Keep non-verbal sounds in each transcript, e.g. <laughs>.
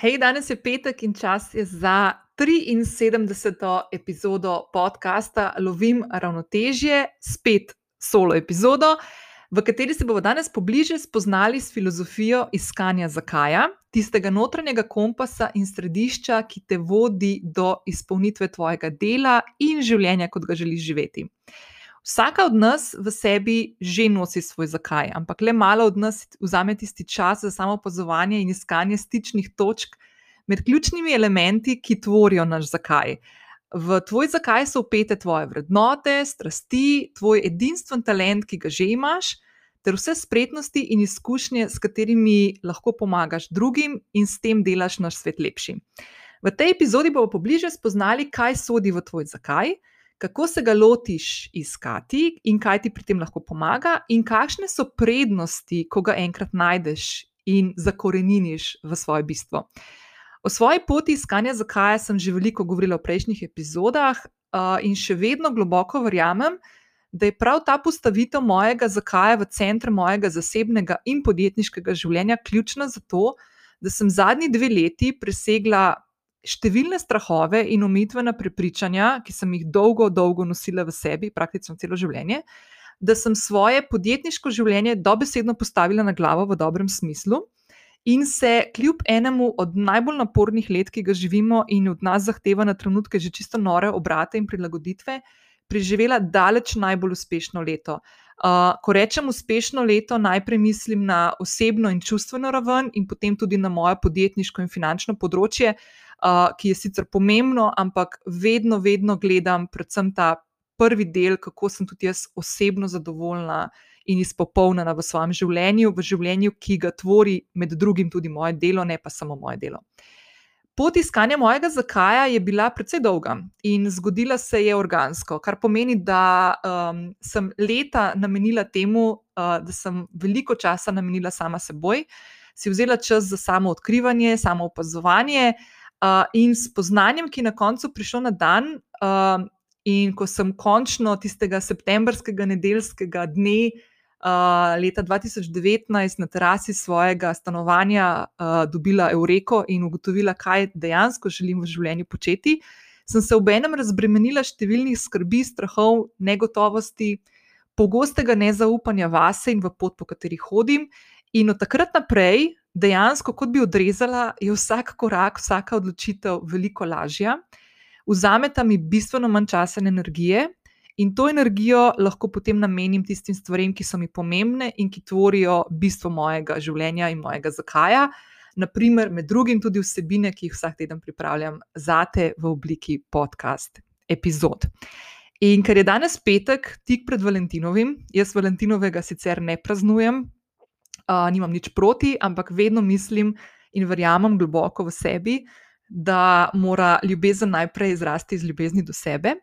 Hej, danes je petek in čas je za 73. epizodo podcasta Lovim ravnotežje, spet solo epizodo, v kateri se bomo danes pobliže spoznali s filozofijo iskanja zakaja, tistega notranjega kompasa in središča, ki te vodi do izpolnitve tvojega dela in življenja, kot ga želiš živeti. Vsaka od nas v sebi že nosi svoj zakaj, ampak le malo od nas vzame tisti čas za samo opazovanje in iskanje stičnih točk med ključnimi elementi, ki tvorijo naš zakaj. V tvoj zakaj so upete tvoje vrednote, strasti, tvoj edinstven talent, ki ga že imaš, ter vse spretnosti in izkušnje, s katerimi lahko pomagaš drugim in s tem delaš naš svet lepši. V tej epizodi bomo pobliže spoznali, kaj sodi v tvoj zakaj kako se ga lotiš iskati in kaj ti pri tem lahko pomaga, in kakšne so prednosti, ko ga enkrat najdeš in zakoreniniš v svoje bistvo. O svoji poti iskanja zakaja sem že veliko govorila v prejšnjih epizodah, in še vedno globoko verjamem, da je prav ta postavitev mojega zakaja v center mojega zasebnega in podjetniškega življenja ključna za to, da sem zadnji dve leti presegla številne strahove in umitvena prepričanja, ki sem jih dolgo, dolgo nosila v sebi, praktično celo življenje, da sem svoje podjetniško življenje dobesedno postavila na glavo v dobrem smislu. In se kljub enemu od najbolj napornih let, ki ga živimo, in od nas zahteva na trenutke že čisto nore obrate in prilagoditve, preživela daleč najbolj uspešno leto. Uh, ko rečem uspešno leto, najprej mislim na osebno in čustveno raven, in potem tudi na moje podjetniško in finančno področje. Uh, uh, ki je sicer pomembno, ampak vedno, vedno gledam predvsem ta prvi del, kako sem tudi jaz osebno zadovoljna in izpopolnjena v svojem življenju, v življenju, ki ga tvori med drugim tudi moje delo, ne pa samo moje delo. Pot iskanja mojega zakaja je bila precej dolga in zgodila se je organsko, kar pomeni, da um, sem leta namenila temu, uh, da sem veliko časa namenila sama seboj, si vzela čas za samo odkrivanje, samo opazovanje, uh, uh, in spoznanjem, ki je na koncu prišlo na dan. Uh, in ko sem končno tistega septembrskega nedeljskega dne uh, leta 2019 na terasi svojega stanovanja uh, dobila Eureko in ugotovila, kaj dejansko želim v življenju početi, sem se ob enem razbremenila številnih skrbi, strahov, negotovosti. Pogostega nezaupanja vase in v pot, po kateri hodim, in od takrat naprej dejansko, kot bi odrezala, je vsak korak, vsaka odločitev veliko lažja, vzameta mi bistveno manj časa in energije, in to energijo lahko potem namenim tistim stvarem, ki so mi pomembne in ki tvorijo bistvo mojega življenja in mojega zakaja. Naprimer, med drugim tudi vsebine, ki jih vsak teden pripravljam za te v obliki podcast epizod. In ker je danes petek, tik pred Valentinovim, jaz Valentinovega sicer ne praznujem, uh, nimam nič proti, ampak vedno mislim in verjamem globoko v sebi, da mora ljubezen najprej izrasti iz ljubezni do sebe.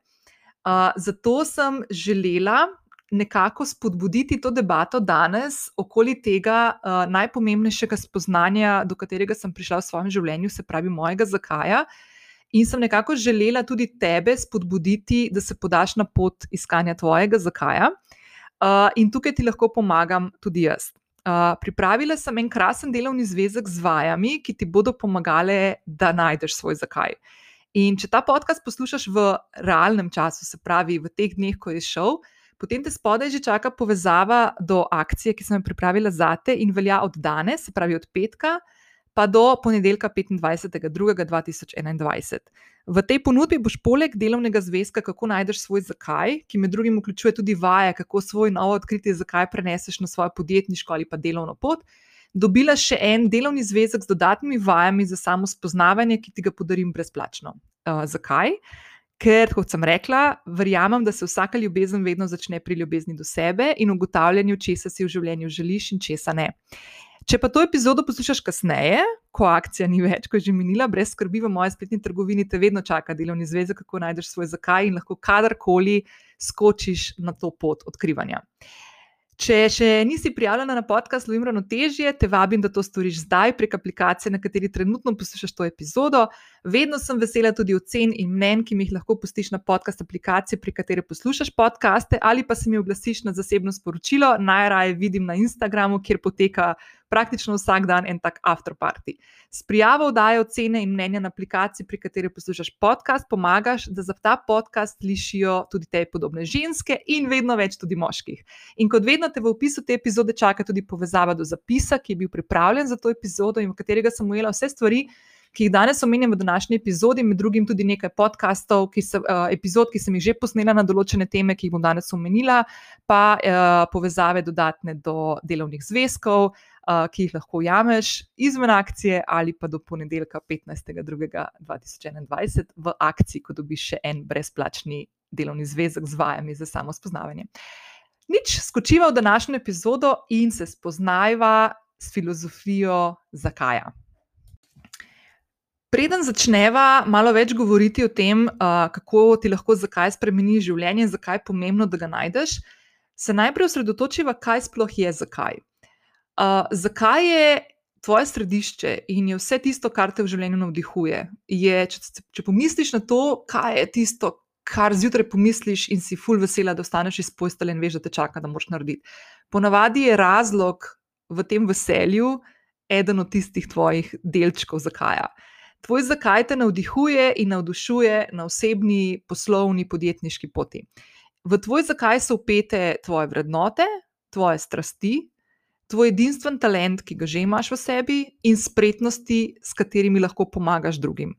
Uh, zato sem želela nekako spodbuditi to debato danes okoli tega uh, najpomembnejšega spoznanja, do katerega sem prišla v svojem življenju, se pravi mojega zakaja. In sem nekako želela tudi tebe spodbuditi, da se podaš na pot iskanja tvojega zakaja. Uh, in tukaj ti lahko pomagam tudi jaz pripravila sem en krasen delovni zvezek z vajami, ki ti bodo pomagale, da najdeš svoj zakaj. In če ta podcast poslušaš v realnem času, se pravi v teh dneh, ko je šel, potem te spodaj že čaka povezava do akcije, ki sem jo pripravila za te in velja od danes, se pravi od petka pa do ponedeljka 25.2.2021. V tej ponudbi boš poleg delovnega zvezka, kako najdeš svoj zakaj, ki med drugim vključuje tudi vaje, kako svoj novo odkritje zakaj preneseš na svojo podjetniško ali pa delovno pot, dobila še en delovni zvezek z dodatnimi vajami za samo spoznavanje, ki ti ga podarim brezplačno. Uh, zakaj? Ker, kot sem rekla, verjamem, da se vsaka ljubezen vedno začne pri ljubezni do sebe in ugotavljanju, česa si v življenju želiš in česa ne. Če pa to epizodo poslušaš kasneje, ko akcija ni več, ko je že minila, brez skrbi, v moje spletni trgovini te vedno čaka delovni zvezek, kako najdeš svoj zakaj in lahko kadarkoli skočiš na to pot odkrivanja. Če še nisi prijavljena na podcast Lumino Težje, te vabim, da to storiš zdaj prek aplikacije, na kateri trenutno poslušaš to epizodo. Vedno sem vesela tudi ocen in mnen, ki mi jih lahko pustiš na podcast aplikaciji, pri kateri poslušaš podcaste, ali pa se mi oglasiš na zasebno sporočilo. Najraje vidim na Instagramu, kjer poteka praktično vsak dan en tak afterparty. S prijavo vdaje ocene in mnenja na aplikaciji, pri kateri poslušaš podcast, pomagaš, da za ta podcast slišijo tudi te podobne ženske in vedno več tudi moških. In kot vedno te v opisu te epizode čaka tudi povezava do zapisa, ki je bil pripravljen za to epizodo in v katerega sem ujela vse stvari ki jih danes omenjam v današnji epizodi, med drugim tudi nekaj podkastov, ki sem, uh, epizod, ki sem jih že posnela na določene teme, ki jih bom danes omenila, pa uh, povezave dodatne do delovnih zvezkov, uh, ki jih lahko jameš izven akcije ali pa do ponedeljka 15.2.2021 v akciji, ko dobiš še en brezplačni delovni zvezek z vajami za samo spoznavanje. Nič, skočiva v današnjo epizodo in se spoznajva s filozofijo zakaj. Preden začneva malo več govoriti o tem, uh, kako ti lahko zakaj spremeni življenje, zakaj je pomembno, da ga najdeš, se najprej osredotočiva, kaj sploh je zakaj. Uh, zakaj je tvoje središče in je vse tisto, kar te v življenju navdihuje? Je, če, če pomisliš na to, kaj je tisto, kar zjutraj pomisliš in si full vesela, da ostaneš iz postelje in veš, da te čaka, da moraš narediti. Ponavadi je razlog v tem veselju eden od tistih tvojih delčkov zakaj. Tvoj zakaj te navdihuje in navdušuje na osebni, poslovni, podjetniški poti. V tvoj zakaj so upete tvoje vrednote, tvoje strasti, tvoj edinstven talent, ki ga že imaš v sebi, in spretnosti, s katerimi lahko pomagaš drugim.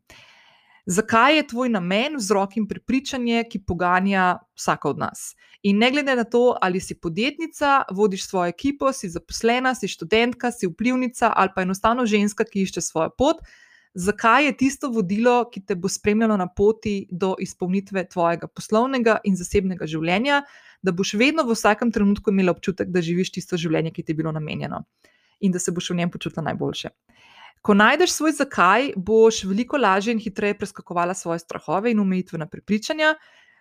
Zakaj je tvoj namen, vzrok in prepričanje, ki poganja vsaka od nas? In ne glede na to, ali si podjetnica, vodiš svojo ekipo, si zaposlena, si študentka, si vplivnica ali pa enostavno ženska, ki išče svojo pot, zakaj je tisto vodilo, ki te bo spremljalo na poti do izpolnitve tvojega poslovnega in zasebnega življenja, da boš vedno v vsakem trenutku imela občutek, da živiš tisto življenje, ki ti je bilo namenjeno in da se boš v njem počutila najboljše. Ko najdeš svoj zakaj, boš veliko lažje in hitreje preskakovala svoje strahove in omejitvena prepričanja.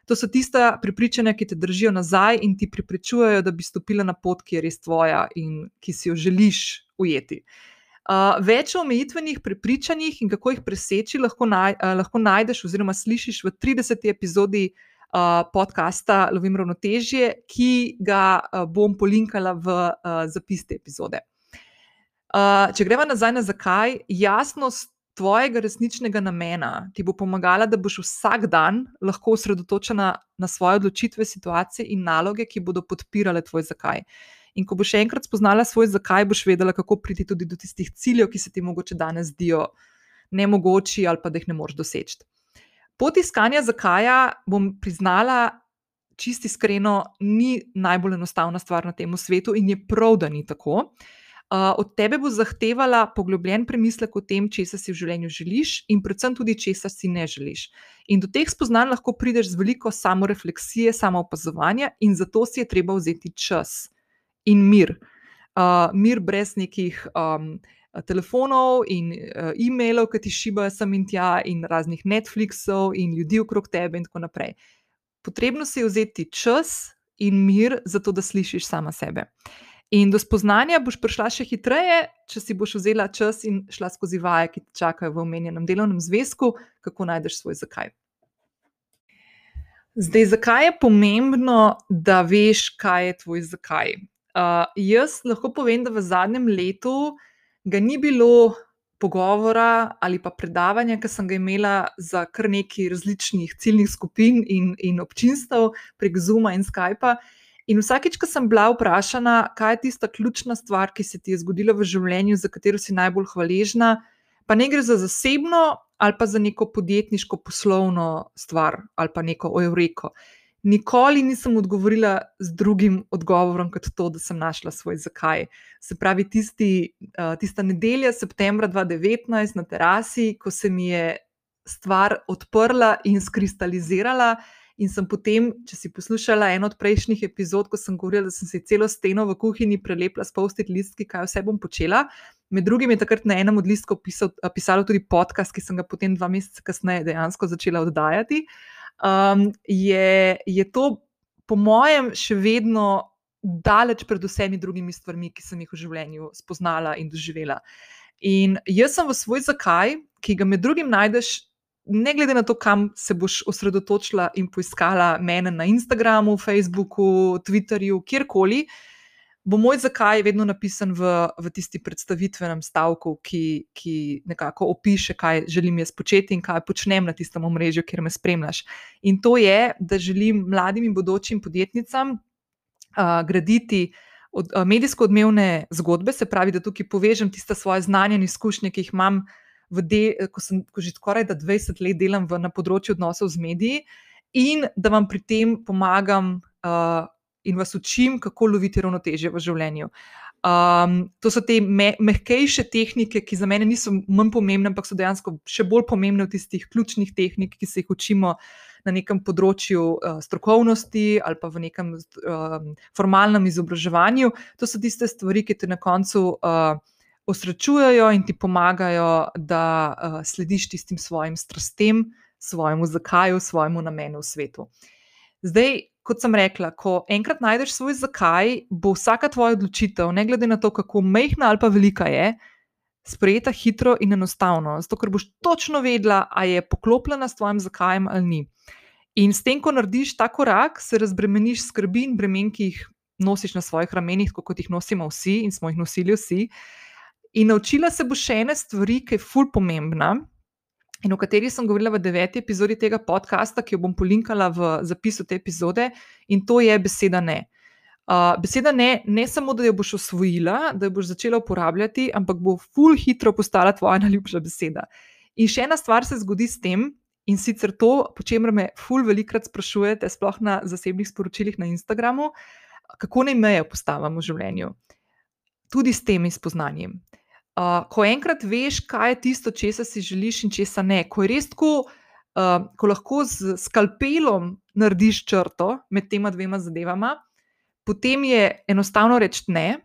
To so tista prepričanja, ki te držijo nazaj in ti pripričujejo, da bi stopila na pot, ki je res tvoja in ki si jo želiš ujeti. Uh, več o omejitvenih prepričanjih in kako jih preseči, lahko, naj, uh, lahko najdeš oziroma slišiš v 30. epizodi uh, podcasta Lovim ravnotežje, ki ga uh, bom polinkala v uh, zapis te epizode. Uh, če gremo nazaj na zakaj, jasnost tvojega resničnega namena ti bo pomagala, da boš vsak dan lahko osredotočena na svoje odločitve, situacije in naloge, ki bodo podpirale tvoj zakaj. In ko boš enkrat spoznala svoj zakaj, boš vedela, kako priti tudi do tistih ciljev, ki se ti mogoče danes zdijo nemogoči ali pa da jih ne moreš doseči. Pot iskanja zakaj, bom priznala, čisti iskreno, ni najbolj enostavna stvar na tem svetu in je prav, da ni tako. Od tebe bo zahtevala poglobljen premislek o tem, če si v življenju želiš, in predvsem tudi, če si ne želiš. In do teh spoznanj lahko prideš z veliko samorefleksije, samoopazovanja, in zato si je treba vzeti čas in mir. Uh, mir brez nekih um, telefonov in uh, e-mailov, ki ti šibajo sem in tja, in raznih Netflixov in ljudi okrog tebe, in tako naprej. Potrebno si je vzeti čas in mir, zato da slišiš sama sebe. In do spoznanja boš prišla še hitreje, če si boš vzela čas in šla skozi vaje, ki te čakajo v omenjenem delovnem zvezku, kako najdeš svoj zakaj. Zdaj, zakaj je pomembno, da veš, kaj je tvoj zakaj? Uh, jaz lahko povem, da v zadnjem letu ga ni bilo pogovora ali pa predavanja, ki sem ga imela za kar nekaj različnih ciljnih skupin in, in občinstv prek Zuma in Skypa. In vsakeč, ko sem bila vprašana, kaj je tista ključna stvar, ki se ti je zgodila v življenju, za katero si najbolj hvaležna, pa ne gre za zasebno ali pa za neko podjetniško poslovno stvar ali pa neko eureko. Nikoli nisem odgovorila z drugim odgovorom, kot to, da sem našla svoj zakaj. Se pravi, tisti, uh, tista nedelja, septembra 2019, na terasi, ko se mi je stvar odprla in skristalizirala, in sem potem, če si poslušala eno od prejšnjih epizod, ko sem govorila, da sem si celo steno v kuhinji prelepila s povstit listki, kaj vse bom počela. Med drugim je takrat na enem od listkov pisal, pisalo tudi podcast, ki sem ga potem dva meseca kasneje dejansko začela oddajati. Uh, um, je, je to, po mojem, še vedno daleč pred vsemi drugimi stvarmi, ki sem jih v življenju spoznala in doživela. In jaz sem v svoj zakaj, ki ga med drugim najdeš ne glede na to, kam se boš osredotočila in poiskala mene na Instagramu, Facebooku, Twitterju, kjerkoli, bo moj zakaj vedno napisan v, v tisti predstavitvenem stavku, ki, ki nekako opiše, kaj želim jaz početi in kaj počnem na tistem omrežju, kjer me spremljaš. In to je, da želim mladim in bodočim podjetnicam uh, graditi. Od, medijsko odmevne zgodbe, se pravi, da tukaj povežem tiste svoje znanje in izkušnje, ki jih imam de, ko sem ko že skoraj 20 let delam v, na področju odnosov z mediji, in da vam pri tem pomagam uh, in vas učim, kako loviti ravnotežje v življenju. Um, to so te me, mehkejše tehnike, ki za mene niso manj pomembne, ampak so dejansko še bolj pomembne od tistih ključnih tehnik, ki se jih učimo na nekem področju uh, strokovnosti ali pa v nekem uh, formalnem izobraževanju. To so tiste stvari, ki te na koncu. Uh, osrečujejo in ti pomagajo, da uh, slediš tistim svojim strastem, svojemu zakaju, svojemu namenu v svetu. Zdaj, kot sem rekla, ko enkrat najdeš svoj zakaj, bo vsaka tvoja odločitev, ne glede na to, kako mehna ali pa velika je, sprejeta hitro in enostavno, zato ker boš točno vedela, ali je poklopljena s tvojim zakajem ali ni. In s tem, ko narediš ta korak, se razbremeniš skrbi in bremen, ki jih nosiš na svojih ramenih, kot jih nosimo vsi in smo jih nosili vsi. In naučila se bo še ene stvari, ki je ful pomembna. In o kateri sem govorila v deveti epizodi tega podcasta, ki jo bom polinkala v zapisu te epizode, in to je beseda ne. Uh, beseda ne, ne samo, da jo boš osvojila, da jo boš začela uporabljati, ampak bo ful hitro postala tvoja <laughs> najljubša beseda. In še ena stvar se zgodi s tem, in sicer to, po čemer me ful velikrat sprašujete, sploh na zasebnih sporočilih na Instagramu, kako naj meje postavimo v življenju. Tudi s tem spoznanjem. Uh, ko enkrat veš, kaj je tisto, česa si želiš in česa ne, ko res tako, uh, ko lahko z skalpelom narediš črto med tema dvema zadevama, potem je enostavno reči ne,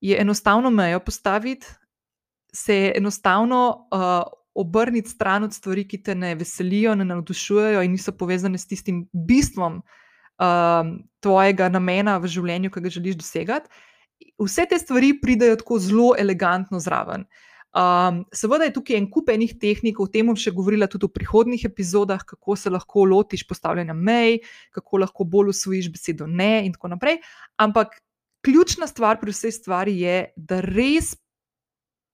je enostavno mejo postaviti, se je enostavno uh, obrniti stran od stvari, ki te ne veselijo, ne navdušujejo in niso povezane s tistim bistvom uh, tvojega namena v življenju, ki ga želiš dosegati vse te stvari pridejo tako zelo elegantno zraven. Um, seveda je tukaj en kup enih tehnik, o tem bom še govorila tudi v prihodnih epizodah, kako se lahko lotiš postavljanja mej, kako lahko bolj usvojiš besedo ne, in tako naprej. Ampak ključna stvar pri vsej stvari je, da res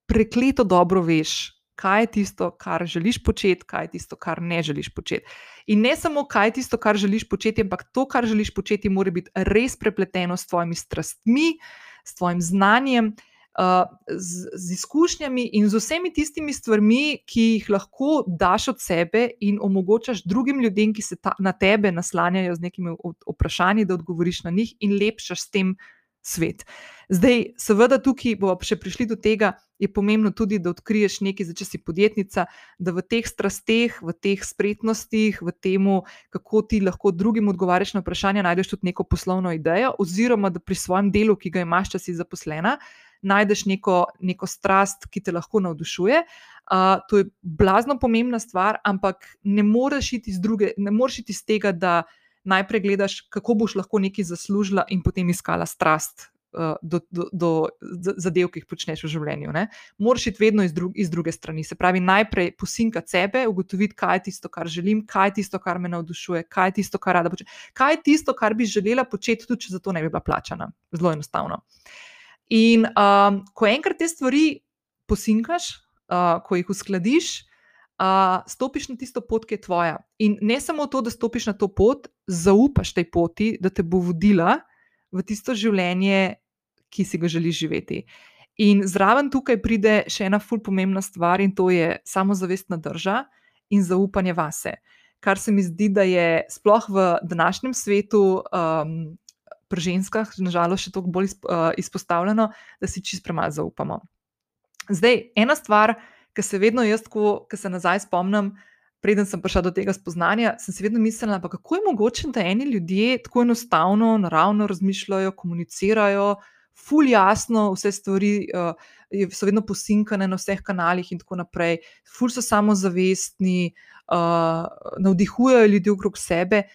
prekleto dobro veš, kaj je tisto, kar želiš početi, kaj je tisto, kar ne želiš početi. In ne samo, kaj je tisto, kar želiš početi, ampak to, kar želiš početi, mora biti res prepleteno s tvojimi strastmi s tvojim znanjem, uh, z, z izkušnjami in z vsemi tistimi stvarmi, ki jih lahko daš od sebe in omogočaš drugim ljudem, ki se ta, na tebe naslanjajo z nekimi vprašanji, da odgovoriš na njih in lepšaš s tem svet. Zdaj, seveda, tukaj bomo še prišli do tega, je pomembno tudi, da odkriješ nekaj, če si podjetnica, da v teh strasteh, v teh spretnostih, v tem, kako ti lahko drugim odgovarjaš na vprašanja, najdeš tudi neko poslovno idejo, oziroma da pri svojem delu, ki ga imaš, če si zaposlena, najdeš neko, neko strast, ki te lahko navdušuje. Uh, to je blazno pomembna stvar, ampak ne moreš iti iz, druge, ne moreš iti iz tega, da najprej gledaš, kako boš lahko nekaj zaslužila, in potem iskala strast uh, do, do, do zadev, ki jih počneš v življenju. Ne? Moraš iti vedno iz, dru iz druge strani. Se pravi, najprej posinkati sebe, ugotoviti, kaj je tisto, kar želim, kaj je tisto, kar me navdušuje, kaj je tisto, kar rada počnem. Kaj je tisto, kar bi želela početi, tudi če za to ne bi bila plačana. Zelo enostavno. In um, ko enkrat te stvari posinkaš, uh, ko jih uskladiš, uh, stopiš na tisto pot, ki je tvoja. In ne samo to, da stopiš na to pot, zaupaš tej poti, da te bo vodila v tisto življenje, ki si ga želiš živeti. In zraven tukaj pride še ena fulp pomembna stvar, in to je samozavestna drža in zaupanje vase. Kar se mi zdi, da je sploh v današnjem svetu, um, pri ženskah, nažalost, še toliko bolj uh, izpostavljeno, da si čist premalo zaupamo. Zdaj, ena stvar, ki se vedno jaz, ko se nazaj spomnim, preden sem prišla do tega spoznanja, sem si vedno mislila, kako je mogoče, da eni ljudje tako enostavno, naravno razmišljajo, komunicirajo, ful jasno, vse stvari uh, so vedno posinkane na vseh kanalih in tako naprej, ful so samozavestni, uh, navdihujejo ljudi okrog sebe.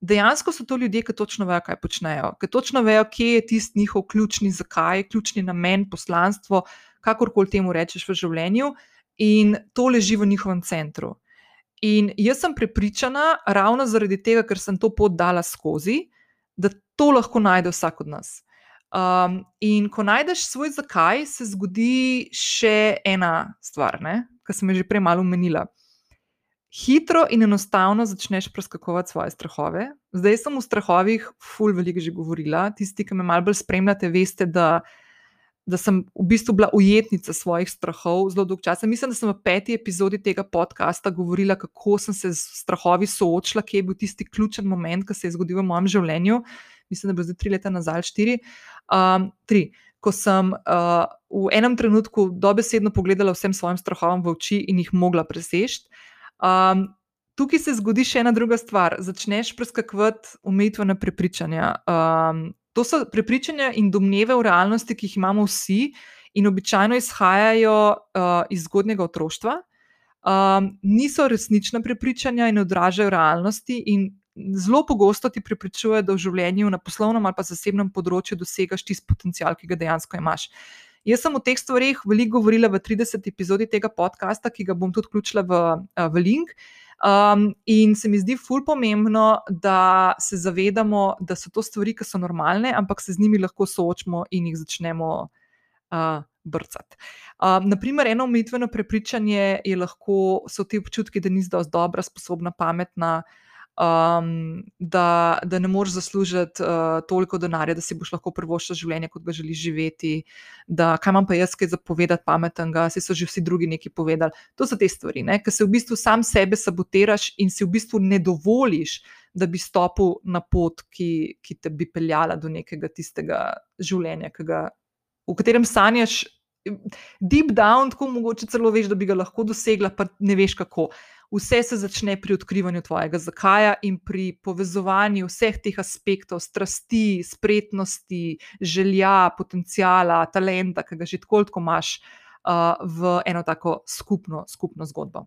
Dejansko so to ljudje, ki točno vejo, kaj počnejo, ki točno vejo, kje je tisti njihov ključni zakaj, ključni namen, poslanstvo, kakorkoli temu rečeš v življenju in to leži v njihovem centru. In jaz sem prepričana, ravno zaradi tega, ker sem to pot dala skozi, da to lahko najde vsak od nas. Um, in ko najdeš svoj zakaj, se zgodi še ena stvar, ki sem jo že prej malo omenila. Hitro in enostavno začneš preskakovati svoje strahove. Zdaj sem v strahovih, ful, veliko že govorila. Tisti, ki me malo bolj spremljate, veste, da da sem v bistvu bila ujetnica svojih strahov zelo dolgo časa. Mislim, da sem v peti epizodi tega podcasta govorila, kako sem se s strahovi soočila, kje je bil tisti ključen moment, ki se je zgodil v mojem življenju. Mislim, da je bilo zdaj tri leta nazaj, štiri. Um, tri. Ko sem uh, v enem trenutku dobesedno pogledala vsem svojim strahovom v oči in jih mogla preseči. Um, tukaj se zgodi še ena druga stvar. Začneš preskakovati umetvene prepričanja. Um, To so prepričanja in domneve v realnosti, ki jih imamo vsi, in običajno izhajajo uh, iz zgodnega otroštva. Um, niso resnična prepričanja in odražajo realnosti, in zelo pogosto ti prepričujejo, da v življenju na poslovnem ali pa zasebnem področju dosegaš tisti potencial, ki ga dejansko imaš. Jaz sem o teh stvarih veliko govorila v 30. epizodi tega podcasta, ki ga bom tudi vključila v, v link. Uh, Um, in se mi zdi ful pomembno, da se zavedamo, da so to stvari, ki so normalne, ampak se z njimi lahko soočimo in jih začnemo uh, brcati. Um, naprimer, eno umitveno prepričanje je lahko, so ti občutki, da nisi dovolj dobra, sposobna, pametna. Uh, um, da, da ne moreš zaslužiti uh, toliko denarja, da si boš lahko prvoščil življenje, kot ga želiš živeti, da kaj imam pa jaz, kaj zapovedati pametnega, si so že vsi drugi nekaj povedali. To so te stvari, ki se v bistvu sam sebe sabotiraš in si v bistvu ne dovoliš, da bi stopil na pot, ki, ki te bi peljala do nekega tistega življenja, ga, v katerem sanjaš. Deep down, tako mogoče celo veš, da bi ga lahko dosegla, pa ne veš kako vse se začne pri odkrivanju tvojega zakaja in pri povezovanju vseh teh aspektov, strasti, spretnosti, želja, potencijala, talenta, ki ga že tako tako imaš uh, v eno tako skupno, skupno zgodbo.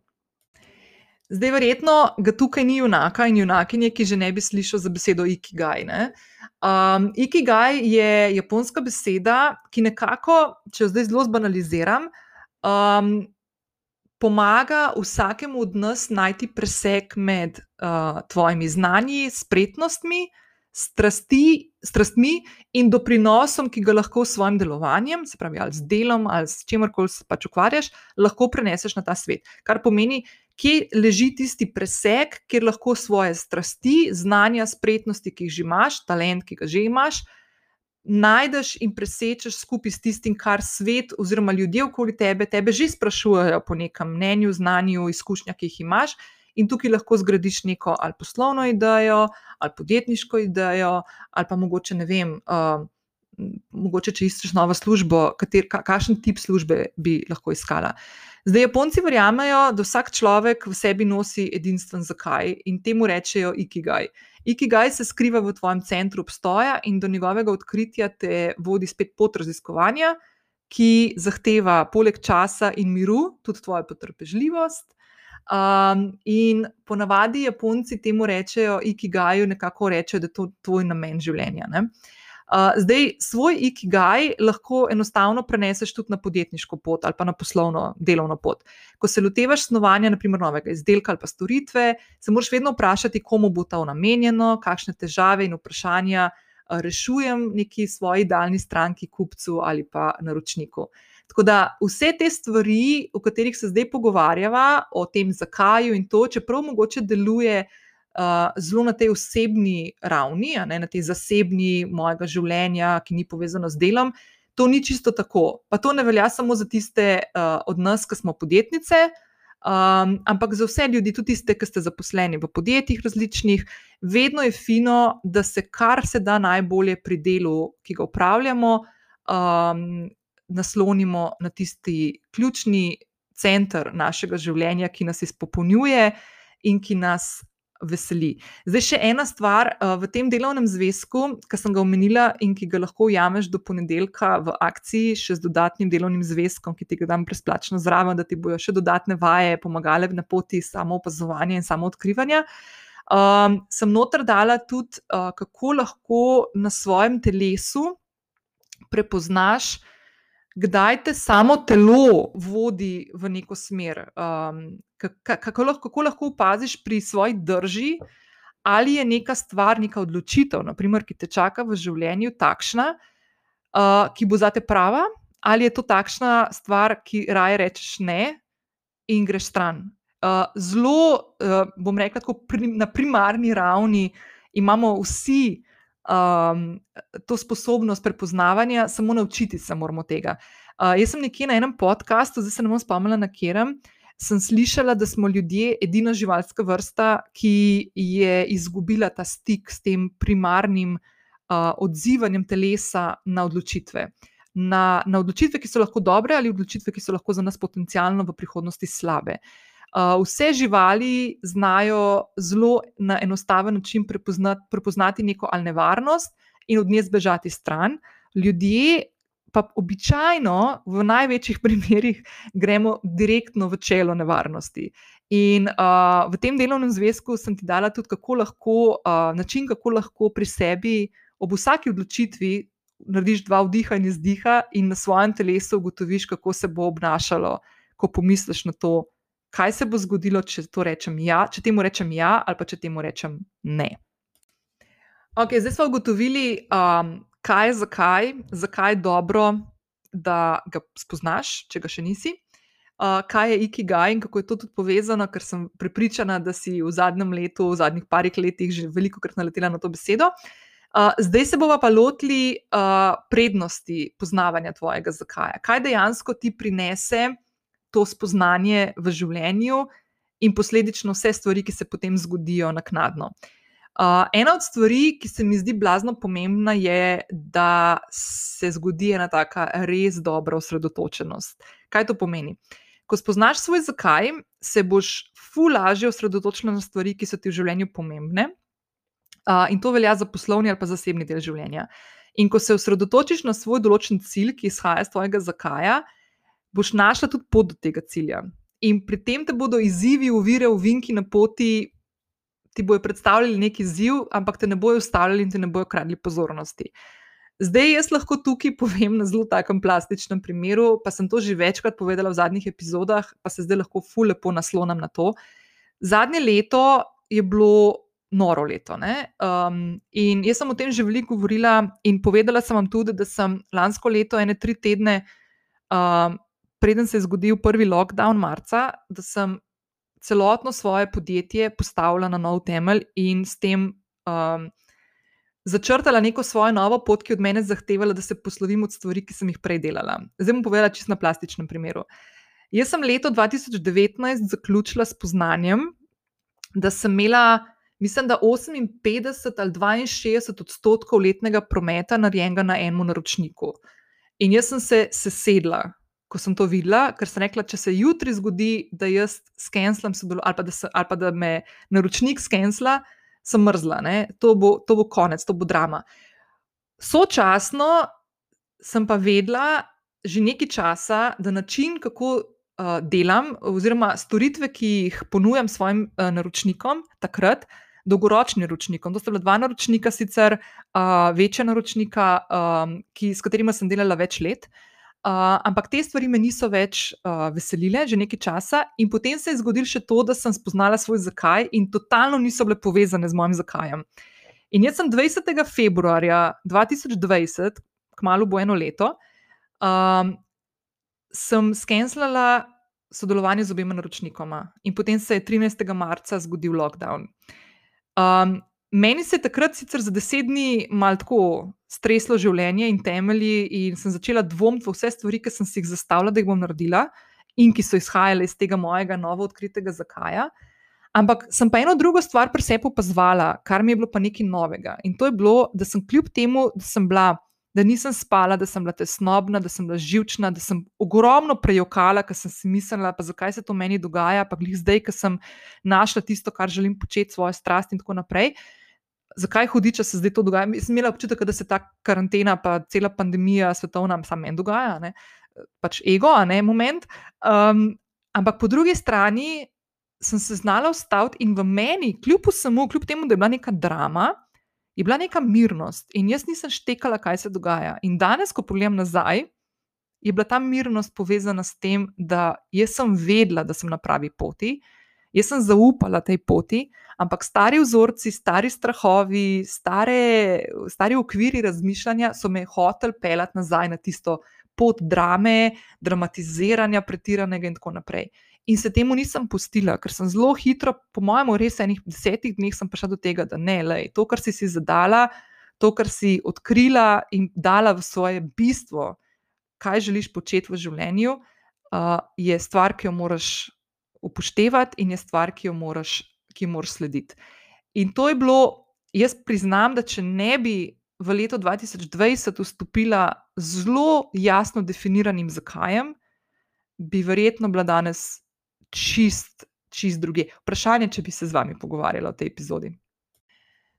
Zdaj, verjetno ga tukaj ni junaka in junakinje, ki že ne bi slišal za besedo ikigai. Ne? Um, ikigai je japonska beseda, ki nekako, če jo zdaj zelo zbanaliziram, um, pomaga vsakemu od nas najti presek med uh, tvojimi znanji, spretnostmi, strasti, strastmi in doprinosom, ki ga lahko s svojim delovanjem, se pravi, ali z delom ali s čemkoli se pač ukvarjaš, lahko preneseš na ta svet. Kar pomeni, kje leži tisti presek, kjer lahko svoje strasti, znanja, spretnosti, ki jih že imaš, talent, ki ga že imaš najdeš in presečeš skupaj s tistim, kar svet oziroma ljudje okoli tebe, tebe že sprašujejo po nekem mnenju, znanju, izkušnjah, ki jih imaš. In tukaj lahko zgradiš neko ali poslovno idejo, ali podjetniško idejo, ali pa mogoče ne vem. Uh, Mogoče, če iščeš novo službo, kakšen tip službe bi lahko iskala. Zdaj, Japonci verjamejo, da vsak človek v sebi nosi edinstven zakaj in temu rečejo ikigai. Ikigai se skriva v tvojem centru obstoja in do njegovega odkritja te vodi spet pot raziskovanja, ki zahteva poleg časa in miru tudi tvojo potrpežljivost. Um, in ponavadi Japonci temu rečejo, ikigaju, nekako rečejo, da je to tvoj namen življenja. Ne? Zdaj, svoj ikigai lahko enostavno preneseš tudi na podjetniško pot ali pa na poslovno delovno pot. Ko se lotevaš snovanja, naprimer, novega izdelka ali pa storitve, se moraš vedno vprašati, komu bo to namenjeno, kakšne težave in vprašanja rešujem neki svoji daljni stranki, kupcu ali pa naročniku. Tako da vse te stvari, o katerih se zdaj pogovarjava, o tem, zakaj in to, čeprav mogoče deluje uh, zelo na tej osebni ravni, ne, na tej zasebni mojega življenja, ki ni povezano z delom. To ni čisto tako. Pa to ne velja samo za tiste uh, od nas, ki smo podjetnice, um, ampak za vse ljudi, tudi tiste, ki ste zaposleni v podjetjih različnih. Vedno je fino, da se kar se da najbolje pri delu, ki ga upravljamo, um, naslonimo na tisti ključni center našega življenja, ki nas izpopolnjuje in ki nas veseli. Zdaj, še ena stvar uh, v tem delovnem zvezku, ki sem ga omenila in ki ga lahko ujameš do ponedeljka v akciji, še z dodatnim delovnim zvezkom, ki ti ga dam brezplačno zraven, da ti bojo še dodatne vaje pomagale na poti samo opazovanja in samo odkrivanja. Um, sem noter dala tudi, uh, kako lahko na svojem telesu prepoznaš. kdaj te samo telo vodi v neko smer. Um, kako, lahko, kako lahko opaziš pri svoji drži, ali je neka stvar, neka odločitev, naprimer, ki te čaka v življenju, takšna, uh, ki bo za te prava, ali je to takšna stvar, ki raje rečeš ne in greš stran. Uh, zelo, uh, bom rekel, prim, na primarni ravni imamo vsi um, to sposobnost prepoznavanja, samo naučiti se moramo tega. Uh, jaz sem nekje na enem podkastu, zdaj se ne bom spomnila, na katerem. Sem slišala, da smo ljudje edina živalska vrsta, ki je izgubila ta stik s tem primarnim uh, odzivanjem telesa na odločitve. Na, na odločitve, ki so lahko dobre, ali odločitve, ki so lahko za nas potencialno v prihodnosti slabe. Uh, vse živali znajo zelo na enostaven način prepoznati, prepoznati neko ali nevarnost in od nje zbežati stran. Ljudje pa običajno, v največjih <laughs> primerih, gremo direktno v čelo nevarnosti. In uh, v tem delovnem zvezku sem ti dala tudi kako lahko, uh, način, kako lahko pri sebi ob vsaki odločitvi narediš dva vdiha in izdiha, in na svojem telesu ugotoviš, kako se bo obnašalo, ko pomisliš na to, kaj se bo zgodilo, če, ja, če temu rečem ja, ali pa če temu rečem ne. Okay, zdaj smo ugotovili, um, kaj zakaj, zakaj je dobro, da ga spoznaš, če ga še nisi. Uh, kaj je ikigai in kako je to tudi povezano, ker sem prepričana, da si v zadnjem letu, v zadnjih parih letih že veliko krat naletela na to besedo. Uh, zdaj se bomo pa lotili uh, prednosti poznavanja tvojega zakaja. Kaj dejansko ti prinese to spoznanje v življenju in posledično vse stvari, ki se potem zgodijo naknadno. Uh, ena od stvari, ki se mi zdi blazno pomembna, je, da se zgodi ena taka res dobra osredotočenost. Kaj to pomeni? Ko spoznaš svoj zakaj, se boš fulaže osredotočila na stvari, ki so ti v življenju pomembne. Uh, in to velja za poslovni ali pa zasebni del življenja. In ko se osredotočiš na svoj določen cilj, ki izhaja iz tvojega zakaja, boš našla tudi pot do tega cilja. In pri tem te bodo izzivi, uvire, uvinki na poti, ti bojo predstavljali neki izziv, ampak te ne bojo ustavljali in te ne bojo kradli pozornosti. Zdaj, jaz lahko tukaj <laughs> povem na zelo takem plastičnem primeru, pa sem to že večkrat povedala v zadnjih epizodah, pa se zdaj lahko fu lepo naslonam na to. Zadnje leto je bilo noro leto. Um, in jaz sem o tem že veliko govorila in povedala sem vam tudi, da sem lansko leto, ene tri tedne, um, preden se je zgodil prvi lockdown marca, da sem celotno svoje podjetje postavila na nov temelj in s tem um, začrtala neko svojo novo pot, ki od mene zahtevala, da se poslovim od stvari, ki sem jih prej delala. Zdaj bom povedala čisto na plastičnem primeru. Jaz sem leto 2019 zaključila s poznanjem, da sem imela, mislim, da 58 ali 62 odstotkov letnega prometa narejenega na enem naročniku. In jaz sem se sesedla, ko sem to videla, ker sem rekla, če se jutri zgodi, da jaz skenslam ali, ali pa da me naročnik skensla, sem mrzla, to bo, to bo konec, to bo drama. Sočasno sem pa vedela že nekaj časa, da način, kako uh, delam, oziroma storitve, ki jih ponujam svojim uh, naročnikom, takrat. Dolgoročni naročnikom. To sta bila dva naročnika, sicer uh, večja naročnika, um, ki, s katerima sem delala več let. Uh, Uh, ampak te stvari me niso več uh, veselile, že nekaj časa, in potem se je zgodilo še to, da sem spoznala svoj zakaj, in totalno niso bile povezane z mojim zakajem. In jaz sem 20. februarja 2020, kmalo bo eno leto, um, sem skenslala sodelovanje z obema naročnikoma, in potem se je 13. marca zgodil lockdown. Um, Meni se je takrat sicer za deset dni malo tako streslo življenje in temelji, in sem začela dvomiti v vse stvari, ki sem si jih zastavila, da jih bom naredila, in ki so izhajale iz tega mojega novo odkritega zakaja. Ampak sem pa eno drugo stvar pri sebi opazvala, kar mi je bilo pa nekaj novega. In to je bilo, da sem kljub temu, da sem bila. Da nisem spala, da sem bila tesnobna, da sem bila živčna, da sem ogromno prejokala, ker sem si mislila, pa zakaj se to meni dogaja, pa glih zdaj, ker sem našla tisto, kar želim početi, svoje strasti in tako naprej. Uh, zakaj hudiča se zdaj to dogaja. Sem imela občutek, da se ta karantena, pa cela pandemija svetovna, samo meni dogaja, ne? pač ego, a ne moment. Um, ampak po drugi strani sem se znala ustaviti in v meni, kljub vsemu, kljub temu, da je bila neka drama. Je bila neka mirnost in jaz nisem štekala, kaj se dogaja. In danes, ko pogledam nazaj je bila ta mirnost povezana s tem, da jaz sem vedela, da sem na pravi poti, jaz sem zaupala tej poti, ampak stari vzorci, stari strahovi, stare, stari okviri razmišljanja so me hoteli pelati nazaj na tisto pot drame, dramatiziranja, pretiranega in tako naprej. In se temu nisem pustila, ker sem zelo hitro, po mojem, res enih desetih dneh, prišla do tega, da ne, lej, to, kar si si zadala, to, kar si odkrila in dala v svoje bistvo, kaj želiš početi v življenju, uh, je stvar, ki jo moraš upoštevati in je stvar, ki jo moraš, ki jo moraš slediti. In to je bilo, jaz priznam, da če ne bi v leto 2020 vstopila z zelo jasno definiranim zakajem, bi verjetno bila danes čist, čist druge. Vprašanje, če bi se z vami pogovarjala v tej epizodi.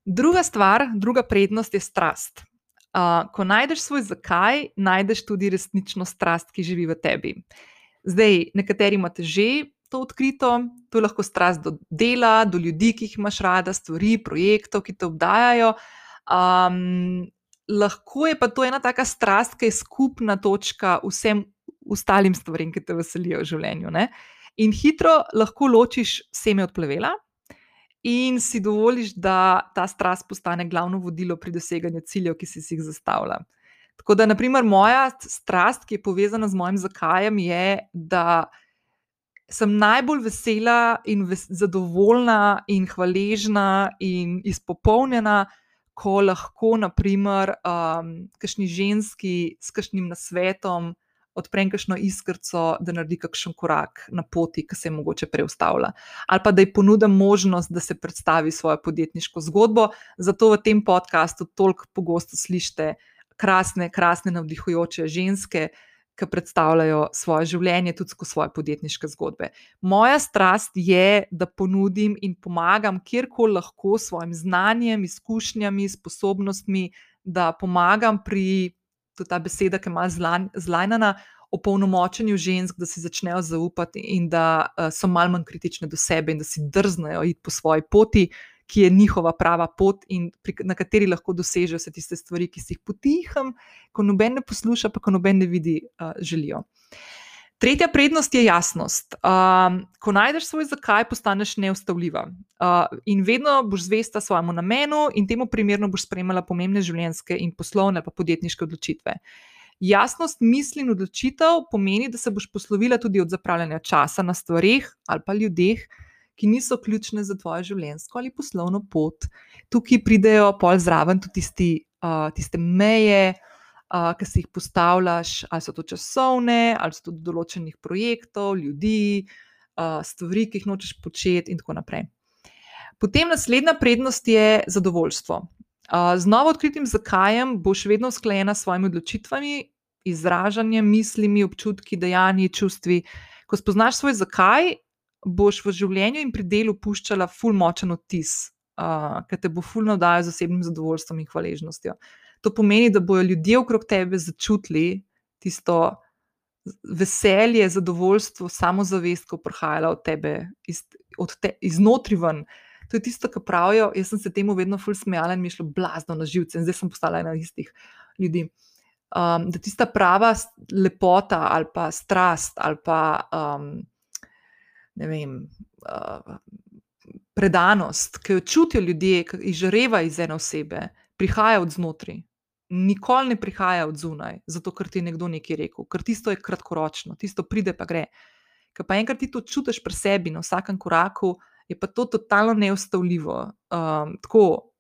Druga stvar, druga prednost je strast. Uh, ko najdeš svoj zakaj, najdeš tudi resnično strast, ki živi v tebi. Zdaj, nekateri imate že to odkrito, to je lahko strast do dela, do ljudi, ki jih imaš rada, stvari, projektov, ki te obdajajo. Um, lahko je pa to ena taka strast, ki je skupna točka vsem ostalim stvarem, ki te veselijo v življenju. Ne? In hitro lahko ločiš seme od plevela. In si dovoliš, da ta strast postane glavno vodilo pri doseganju ciljev, ki si jih zastavlja. Tako da, naprimer, moja strast, ki je povezana z mojim zakajem, je, da sem najbolj vesela in ves zadovoljna in hvaležna in izpopolnjena, ko lahko, naprimer, um, kakšni ženski s kakšnim nasvetom odprem kakšno iskrco, da naredi kakšen korak na poti, ki se je mogoče preustavila. Ali pa da ji ponudim možnost, da se predstavi svojo podjetniško zgodbo. Zato v tem podkastu toliko pogosto slišite krasne, krasne, navdihujoče ženske, ki predstavljajo svoje življenje, tudi skozi svoje podjetniške zgodbe. Moja strast je, da ponudim in pomagam kjerkoli lahko s svojim znanjem, izkušnjami, sposobnostmi, da pomagam pri, to je ta beseda, ki ima zlajnana, opolnomočenju žensk, da si začnejo zaupati in da so malo manj kritične do sebe in da si drznejo iti po svoji poti, ki je njihova prava pot in pri, na kateri lahko dosežejo vse tiste stvari, ki si jih potiham, ko noben ne posluša, pa ko noben ne vidi, uh, želijo. Tretja prednost je jasnost. Um, ko najdeš svoj zakaj, postaneš neustavljiva uh, in vedno boš zvesta svojemu namenu, in temu primerno boš sprejemala pomembne življenjske in poslovne, pa podjetniške odločitve. Jasnost misli in odločitev pomeni, da se boš poslovila tudi od zapravljanja časa na stvarih ali pa ljudeh, ki niso ključne za tvojo življenjsko ali poslovno pot. Tukaj pridejo pol zraven tudi tisti, uh, tiste meje, uh, ki si jih postavljaš, ali so to časovne, ali so to določenih projektov, ljudi, uh, stvari, ki jih nočeš početi, in tako naprej. Potem naslednja prednost je zadovoljstvo. Z novo odkritim zakajem boš vedno usklajena s svojimi odločitvami, izražanjem, mislimi, občutki, dejanji, čustvi. Ko spoznaš svoj zakaj, boš v življenju in pri delu puščala ful močen odtis, uh, ki te bo ful navdajal z osebnim zadovoljstvom in hvaležnostjo. To pomeni, da bodo ljudje okrog tebe začutili tisto veselje, zadovoljstvo, samozavest, ko prihaja od tebe, iz, te, iznotri ven. To je tisto, kar pravijo. Jaz sem se temu vedno ful smejala in mi je šlo blazno na živce, in zdaj sem postala ena istih ljudi. Um, da tista prava lepota ali pa strast ali pa um, vem, uh, predanost, ki jo čutijo ljudje, ki izžareva iz ene osebe, prihaja od znotraj. Nikoli ne prihaja od zunaj, zato ker ti je nekdo nekaj rekel, ker tisto je kratkoročno, tisto pride pa gre. Ker pa enkrat ti to čutiš pri sebi na vsakem koraku, je pa to totalno neustavljivo. Um, tako,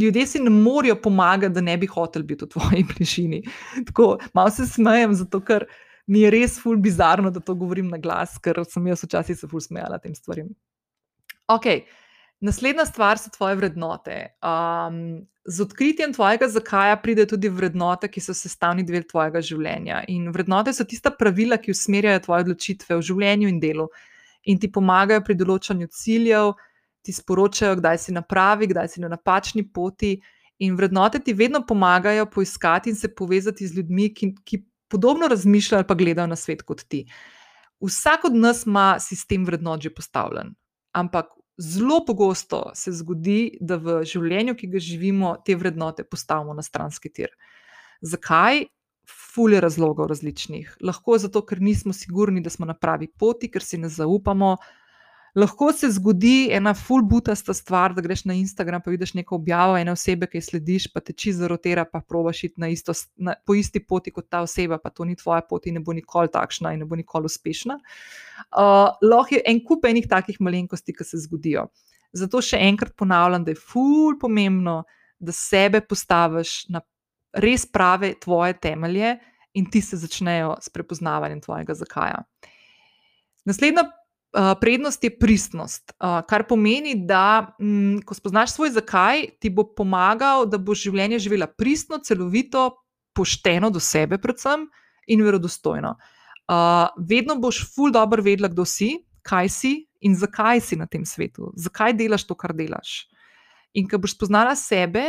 ljudje si ne morejo pomagati, da ne bi hotel biti v tvoji bližini. <laughs> Tako, malo se smejem, zato ker mi je res ful bizarno, da to govorim na glas, ker sem jaz včasih se ful smejala tem stvarem. Ok, naslednja stvar so tvoje vrednote. Um, z odkritjem tvojega zakaja pride tudi vrednote, ki so sestavni del tvojega življenja. In vrednote so tista pravila, ki usmerjajo tvoje odločitve v življenju in delu in ti pomagajo pri določanju ciljev, ti sporočajo, kdaj si na pravi, kdaj si na napačni poti. In vrednote ti vedno pomagajo poiskati in se povezati z ljudmi, ki, ki podobno razmišljajo ali pa gledajo na svet kot ti. Vsak od nas ima sistem vrednot že postavljen, ampak zelo pogosto se zgodi, da v življenju, ki ga živimo, te vrednote postavimo na stranski tir. Zakaj? fulje razlogov različnih. Lahko je zato, ker nismo sigurni, da smo na pravi poti, ker si ne zaupamo. Lahko se zgodi ena full butasta stvar, da greš na Instagram, pa vidiš neko objavo ene osebe, ki jo slediš, pa te čisto zarotira, pa probaš iti na isto, na, po isti poti kot ta oseba, pa to ni tvoja pot in ne bo nikoli takšna in ne bo nikoli uspešna. Uh, lahko je en kup enih takih malenkosti, ki se zgodijo. Zato še enkrat ponavljam, da je full pomembno, da sebe postaviš na res prave tvoje temelje in ti se začnejo s prepoznavanjem tvojega zakaja. Naslednja prednost je pristnost, kar pomeni, da m, ko spoznaš svoj zakaj, ti bo pomagal, da boš življenje živela pristno, celovito, pošteno do sebe, predvsem in verodostojno. Vedno boš ful dobro vedela, kdo si, kaj si in zakaj si na tem svetu, zakaj delaš to, kar delaš. In ko boš spoznala sebe,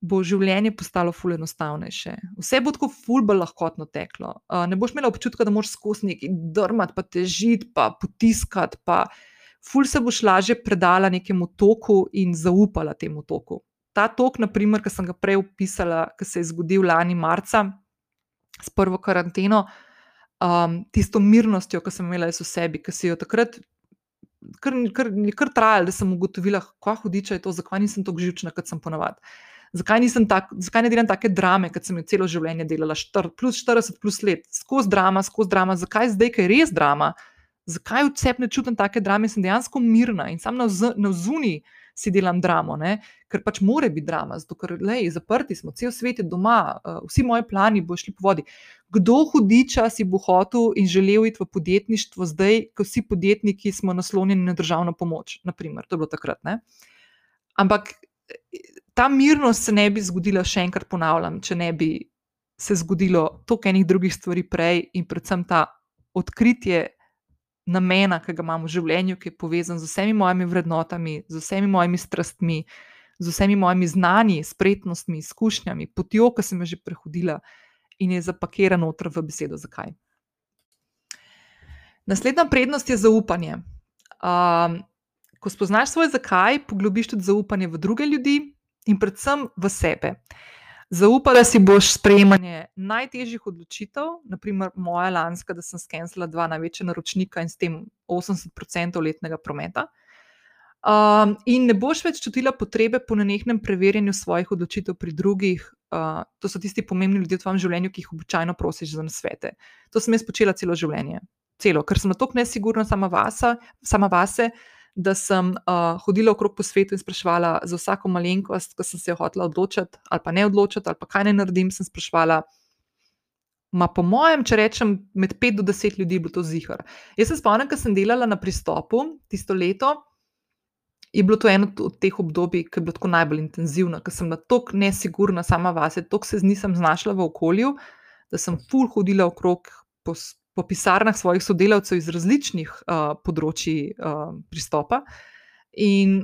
bo življenje postalo ful enostavnejše. Vse bo tako ful bolj lahkotno teklo. Uh, ne boš imela občutka, da moraš skozi nekaj drmati, pa težiti, pa potiskati, pa ful se boš lažje predala nekemu toku in zaupala temu toku. Ta tok, naprimer, ki sem ga prej opisala, ki se je zgodil lani marca s prvo karanteno, um, tisto mirnostjo, ki sem imela v sebi, ki si jo takrat. Kar kar, kar trajalo, da sem ugotovila, kako hudiča je to, zakaj nisem tako živčna, kot sem ponovadi zakaj, tak, zakaj ne delam take drame, kot sem jo celo življenje delala, štir, plus 40 plus let, skozi drama, skozi drama, zakaj zdaj, ker je res drama, zakaj v sebi ne čutim take drame, sem dejansko mirna in sam na vzuni si delam dramo, ne? ker pač more biti drama, zato ker lej, zaprti smo, cel svet je doma, uh, vsi moji plani bo šli po vodi. Kdo hudiča si bo hotel in želel iti v podjetništvo zdaj, ko vsi podjetniki smo naslonjeni na državno pomoč, naprimer, to je bilo takrat. Ne? Ampak ta mirnost se ne bi zgodila, še enkrat ponavljam, če ne bi se zgodilo toliko enih drugih stvari prej in predvsem ta odkritje namena, ki ga imam v življenju, ki je povezan z vsemi mojimi vrednotami, z vsemi mojimi strastmi, z vsemi mojimi znanji, spretnostmi, izkušnjami, potjo, ki sem jo že prehodila in je zapakiran noter v besedo, zakaj. Naslednja prednost je zaupanje. Um, ko spoznaš svoj zakaj, poglobiš tudi zaupanje v druge ljudi, in predvsem v sebe. Zaupala si boš sprejemanje najtežjih odločitev, naprimer moja lanska, da sem skenila dva največja naročnika in s tem 80% letnega prometa. Um, in ne boš več čutila potrebe po nenehnem preverjanju svojih odločitev pri drugih. Uh, to so tisti pomembni ljudje v tvojem življenju, ki jih običajno prosiš za nasvete. To sem jaz počela celo življenje, celo, ker sem na to nesigurna sama, vasa, sama vase da sem uh, hodila okrog po svetu in sprašvala za vsako malenkost, ko sem se hotela odločiti, ali pa ne odločiti, ali pa kaj naj naredim. Sem sprašvala, ma po mojem, če rečem, med 5 do 10 ljudi bo to zihar. Jaz se spomnim, ko sem delala na pristopu tisto leto. Je bilo to eno od teh obdobij, ki je bilo tako najbolj intenzivno, ker sem bila tako nesigurna sama vase, tako se nisem znašla v okolju, da sem ful hodila okrog po, po pisarnah svojih sodelavcev iz različnih uh, področji uh, pristopa in,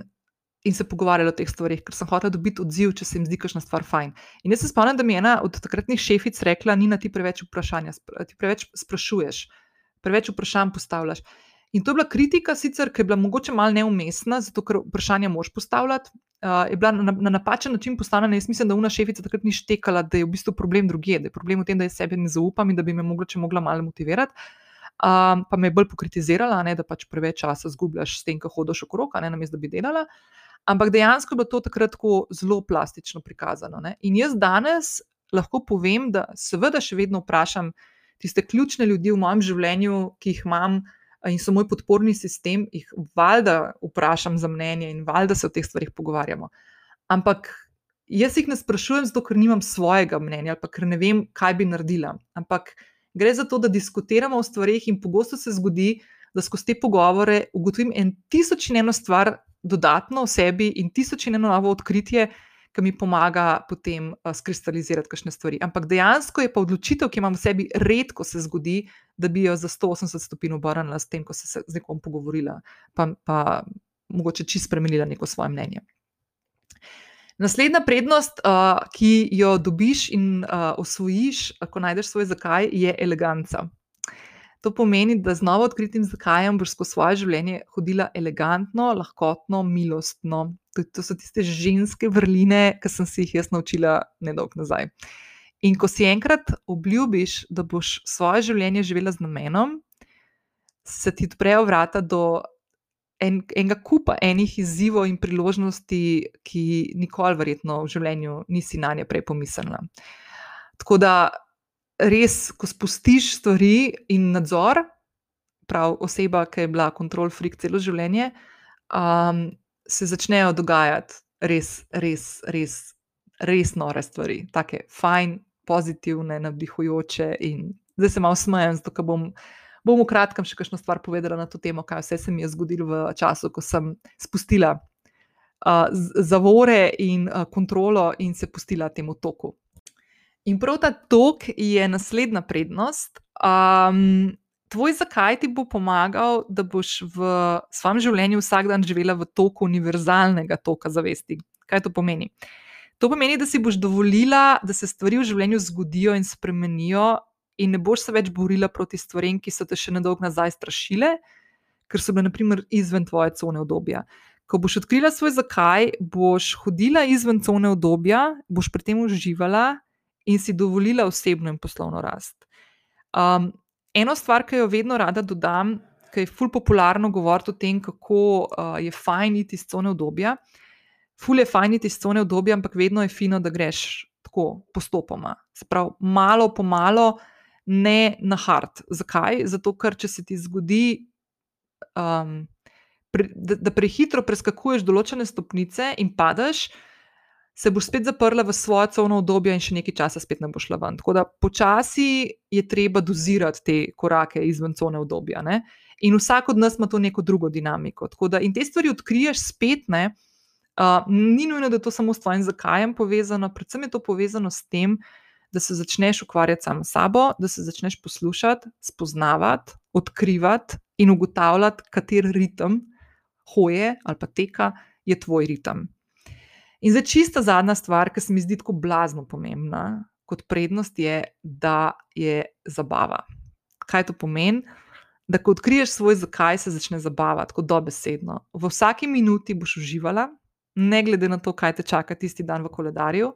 in se pogovarjali o teh stvarih, ker sem hotel dobiti odziv, če se jim zdi kakšna stvar fajn. In jaz se spomnim, da mi je ena od takratnih šefic rekla: Nina, ti preveč vprašanja, ti preveč sprašuješ, preveč vprašanj postavljaš. In to je bila kritika, sicer, ki je bila mogoče malo neumestna, zato ker vprašanja moš postavljati. Uh, je bila na, na napačen način postavljena. Jaz mislim, da una šefica takrat ni štekala, da je v bistvu problem drugje, da je problem v tem, da je sebi ne zaupam in da bi me mogoče mogla malo motivirati. Um, pa me je bolj pokritizirala, ne, da pač preveč časa zgubljaš s tem, ko hodiš okrog, ne na mestu, da bi delala. Ampak dejansko je bilo to takrat zelo plastično prikazano. Ne. In jaz danes lahko povem, da seveda še vedno vprašam tiste ključne ljudi v mojem življenju, ki jih imam in so moj podporni sistem, jih valjda vprašam za mnenje in valjda se o teh stvarih pogovarjamo. Ampak jaz jih ne sprašujem, zato ker nimam svojega mnenja ali ker ne vem, kaj bi naredila. Ampak gre za to, da diskutiramo o stvarih in pogosto se zgodi, da skozi te pogovore ugotovim en tisoč in eno stvar dodatno o sebi in tisoč in eno novo odkritje. Ki mi pomaga potem uh, skristalizirati kakšne stvari. Ampak dejansko je pa odločitev, ki imam v sebi, redko se zgodi, da bi jo za 180 stopinj obrnila s tem, ko se z nekom pogovorila, pa, pa mogoče čisto spremenila neko svoje mnenje. Naslednja prednost, uh, ki jo dobiš in uh, osvojiš, ko najdeš svoj zakaj, je eleganca. To pomeni, da z novo odkritim zakajem boš skozi svoje življenje hodila elegantno, lahkotno, milostno. To, to so tiste ženske vrline, ki sem si jih jaz naučila nedolgo nazaj. In ko si enkrat obljubiš, da boš svoje življenje živela z namenom, se ti odprejo vrata do en, enega kupa enih izzivov in priložnosti, ki nikoli, verjetno, v življenju nisi na nje prej pomislila. Tako da res, ko spustiš stvari in nadzor, prav oseba, ki je bila kontrol freak celo življenje, um, se začnejo dogajati res, res, res, res nore stvari, tako fajn, pozitivne, navdihujoče. In zdaj se malo smejem, zato bom, bom v kratkem še kakšno stvar povedala na to temo, kaj vse se mi je zgodilo v času, ko sem spustila uh, zavore in uh, kontrolo in se pustila temu toku. In prav ta tok je naslednja prednost. Um, tvoj zakaj ti bo pomagal, da boš v svojem življenju vsak dan živela v toku univerzalnega toka zavesti. Kaj to pomeni? To pomeni, da si boš dovolila, da se stvari v življenju zgodijo in spremenijo, in ne boš se več borila proti stvarem, ki so te še nedolgo nazaj strašile, ker so bile, naprimer, izven tvoje cone obdobja. Ko boš odkrila svoj zakaj, boš hodila izven cone obdobja, boš pri tem uživala in si dovolila osebno in poslovno rast. Um, eno stvar, ki jo vedno rada dodam, ki je ful popularno govoriti o tem, kako uh, je fajn iti iz cone obdobja. Ful je fajn iti iz cone obdobja, ampak vedno je fino, da greš tako postopoma. Sprav, malo po malo, ne na hard. Zakaj? Zato, ker če se ti zgodi. Um, Da, da prehitro preskakuješ določene stopnice in padeš, uh, se boš spet zaprla v svojo covno obdobje in še nekaj časa spet ne boš šla ven. Tako da počasi je treba dozirati te korake izven covne obdobja. Ne? In vsak od nas ima to neko drugo dinamiko. Da, in te stvari odkriješ spet, ne, uh, ni nujno, da je to samo s tvojim zakajem povezano, predvsem je to povezano s tem, da se začneš ukvarjati samo s sabo, da se začneš poslušati, spoznavati, odkrivati in ugotavljati, kater ritem hoje ali pa teka je tvoj ritem. In zdaj čista zadnja stvar, ki se mi zdi tako blazno pomembna kot prednost, je, da je zabava. Kaj to pomeni? Da, ko odkriješ svoj zakaj, se začne zabavati, kot dobesedno. V vsaki minuti boš uživala, ne glede na to, kaj te čaka tisti dan v koledarju.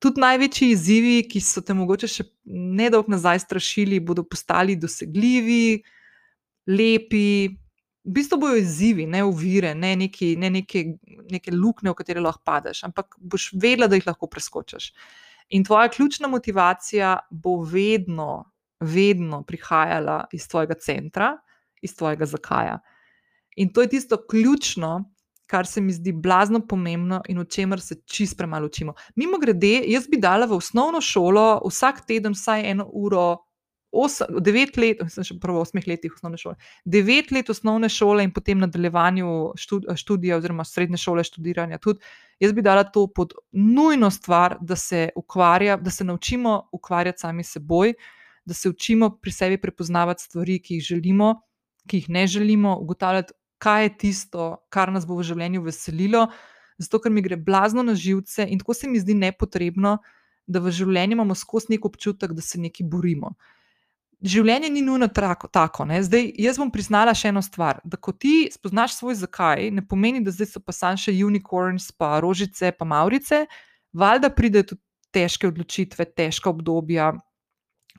Tudi največji izzivi, ki so te mogoče še nedolgo nazaj strašili, bodo postali dosegljivi, lepi, v bistvu bojo izzivi, ne uvire, ne, neki, ne neke, neke luknje, v katere lahko padeš, ampak boš vedela, da jih lahko preskočiš. In tvoja ključna motivacija bo vedno, vedno prihajala iz tvojega centra, iz tvojega zakaja. In to je tisto ključno, kar se mi zdi blazno pomembno in o čemer se čist premalo učimo. Mimo grede, jaz bi dala v osnovno šolo vsak teden vsaj eno uro osem, devet let, sem še prvo osmih letih osnovne šole, devet let osnovne šole in potem nadaljevanju študija oziroma srednje šole študiranja. Tudi jaz bi dala to pod nujno stvar, da se, ukvarja, da se naučimo ukvarjati sami s seboj, da se učimo pri sebi prepoznavati stvari, ki jih želimo, ki jih ne želimo, ugotavljati, kaj je tisto, kar nas bo v življenju veselilo. Zato, ker mi gre blazno na živce in tako se mi zdi nepotrebno, da v življenju imamo skozi nek občutek, da se nekaj borimo življenje ni nujno trako, tako. Ne? Zdaj, jaz bom priznala še eno stvar. Da, ko ti spoznaš svoj zakaj, ne pomeni, da zdaj so pa samo še unicorns, pa rožice, pa maurice, valjda pride tudi težke odločitve, težka obdobja,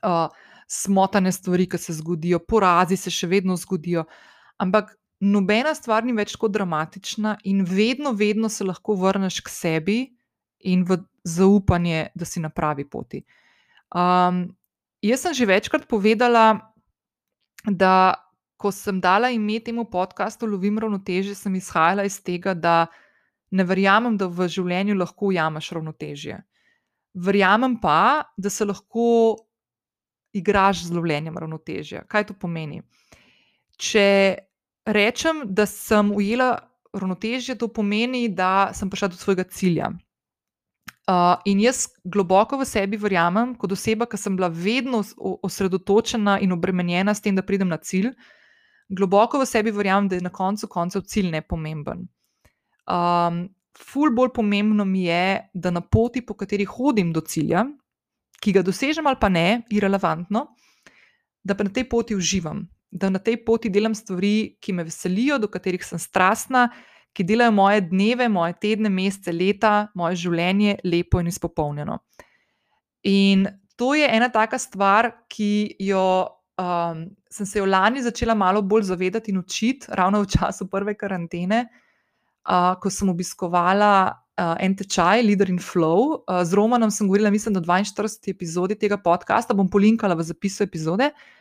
uh, smotane stvari, ki se zgodijo, porazi se še vedno zgodijo. Ampak nobena stvar ni več tako dramatična, in vedno, vedno se lahko vrneš k sebi in v zaupanje, da si na pravi poti. Um, Jaz sem že večkrat povedala, da ko sem dala ime temu podkastu Lovim ravnotežje, sem izhajala iz tega, da ne verjamem, da v življenju lahko ujameš ravnotežje. Verjamem pa, da se lahko igraš z lovljenjem ravnotežja. Kaj to pomeni? Če rečem, da sem ujela ravnotežje, to pomeni, da sem prišla do svojega cilja. Uh, in jaz globoko v sebi verjamem, kot oseba, ki sem bila vedno osredotočena in obremenjena s tem, da pridem na cilj, globoko v sebi verjamem, da je na koncu koncev cilj nepomemben. Um, ful bolj pomembno mi je, da na poti, po kateri hodim do cilja, ki ga dosežem ali pa ne, irrelevantno, da pa na tej poti uživam, da na tej poti delam stvari, ki me veselijo, do katerih sem strastna ki delajo moje dneve, moje tedne, mesece, leta, moje življenje lepo in izpopolnjeno. In to je ena taka stvar, ki jo um, sem se jo lani začela malo bolj zavedati in učiti, ravno v času prve karantene, uh, ko sem obiskovala uh, en tečaj, Leader in Flow. Uh, z Romanom sem govorila, mislim, da 42. epizodi tega podcasta, bom polinkala v zapisu epizode. Uh,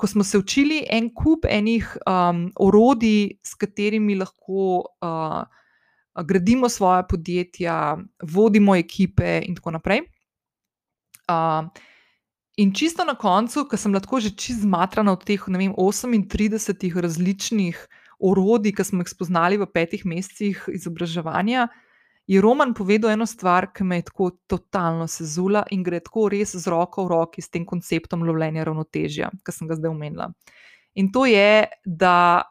ko smo se učili en kup enih um, orodij, s katerimi lahko uh, gradimo svoje podjetja, vodimo ekipe, in tako naprej. Uh, in čisto na koncu, ko sem lahko že čist zmatrana od teh vem, 38 različnih orodij, ki smo jih spoznali v petih mesecih izobraževanja, je Roman povedal eno stvar, ki me je tako totalno sezula in gre tako res z roko v roki s tem konceptom lovljenja ravnotežja, ki sem ga zdaj omenila. In to je, da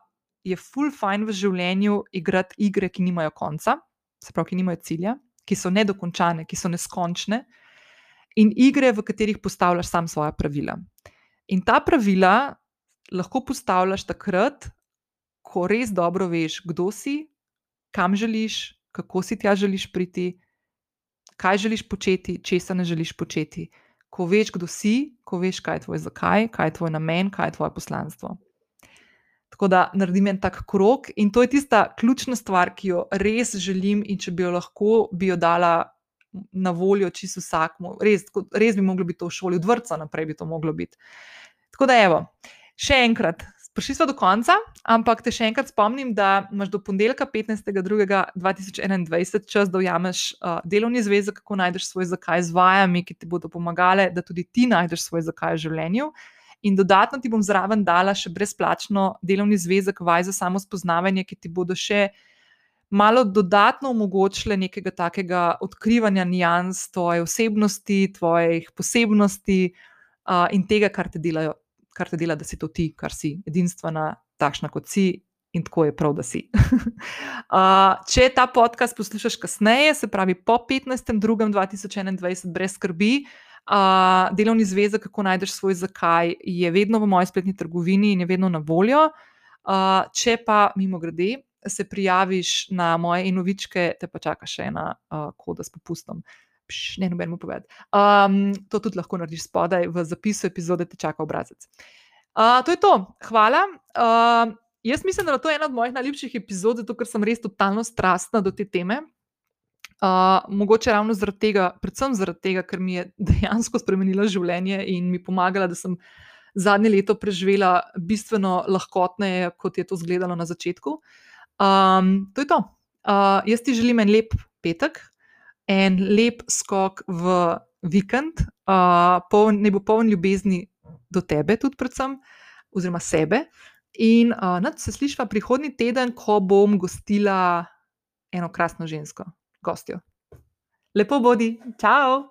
je full fine v življenju igrati igre, ki nimajo konca, se pravi, ki nimajo cilja, ki so nedokončane, ki so neskončne, in igre, v katerih postavljaš sam svoje pravila. In ta pravila lahko postavljaš takrat, ko res dobro veš, kdo si, kam želiš, kako si tja želiš priti, kaj želiš početi, česa ne želiš početi. Ko veš, kdo si, ko veš, kaj je tvoj zakaj, kaj je tvoj namen, kaj je tvoje poslanstvo. Tako da naredim en tak krok, in to je tista ključna stvar, ki jo res želim, in če bi jo lahko, bi jo dala na voljo čisto vsakmu. Res, res bi moglo biti to v šoli, od vrca naprej bi to moglo biti. Tako da, evo, še enkrat, prišli smo do konca, ampak te še enkrat spomnim, da imaš do ponedeljka 15.2.2021 čas, da ujameš uh, delovni zvezek, kako najdeš svoj zakaj z vajami, ki ti bodo pomagale, da tudi ti najdeš svoj zakaj v življenju. In dodatno ti bom zraven dala še brezplačno delovni zvezek, vaj za samo spoznavanje, ki ti bodo še malo dodatno omogočile nekega takega odkrivanja nijans tvoje osebnosti, tvojih posebnosti uh, in tega, kar te delajo kar te dela, da si to ti, kar si edinstvena, takšna kot si. In tako je prav, da si. <laughs> uh, če ta podcast poslušaš kasneje, se pravi po 15.2.2021, brez skrbi, uh, delovni zvezek, kako najdeš svoj zakaj, je vedno v moji spletni trgovini in je vedno na voljo. Uh, če pa mimo grede se prijaviš na moje inovičke, te pa čaka še ena uh, koda s popustom pš, ne noben mu povedati. Um, to tudi lahko narediš spodaj v zapisu epizode, te čaka obrazec. Uh, to je to, hvala. Uh, jaz mislim, da je to ena od mojih najljubših epizod, zato ker sem res totalno strastna do te teme. Uh, mogoče ravno zaradi tega, predvsem zaradi tega, ker mi je dejansko spremenila življenje in mi pomagala, da sem zadnje leto preživela bistveno lahkotneje, kot je to izgledalo na začetku. Um, to je to. Uh, jaz ti želim en lep petek, en lep skok v vikend, uh, poln, ne bo poln ljubezni do tebe, tudi predvsem, oziroma sebe. In uh, nad, se slišva prihodnji teden, ko bom gostila eno krasno žensko, gostjo. Lepo bodi, čau!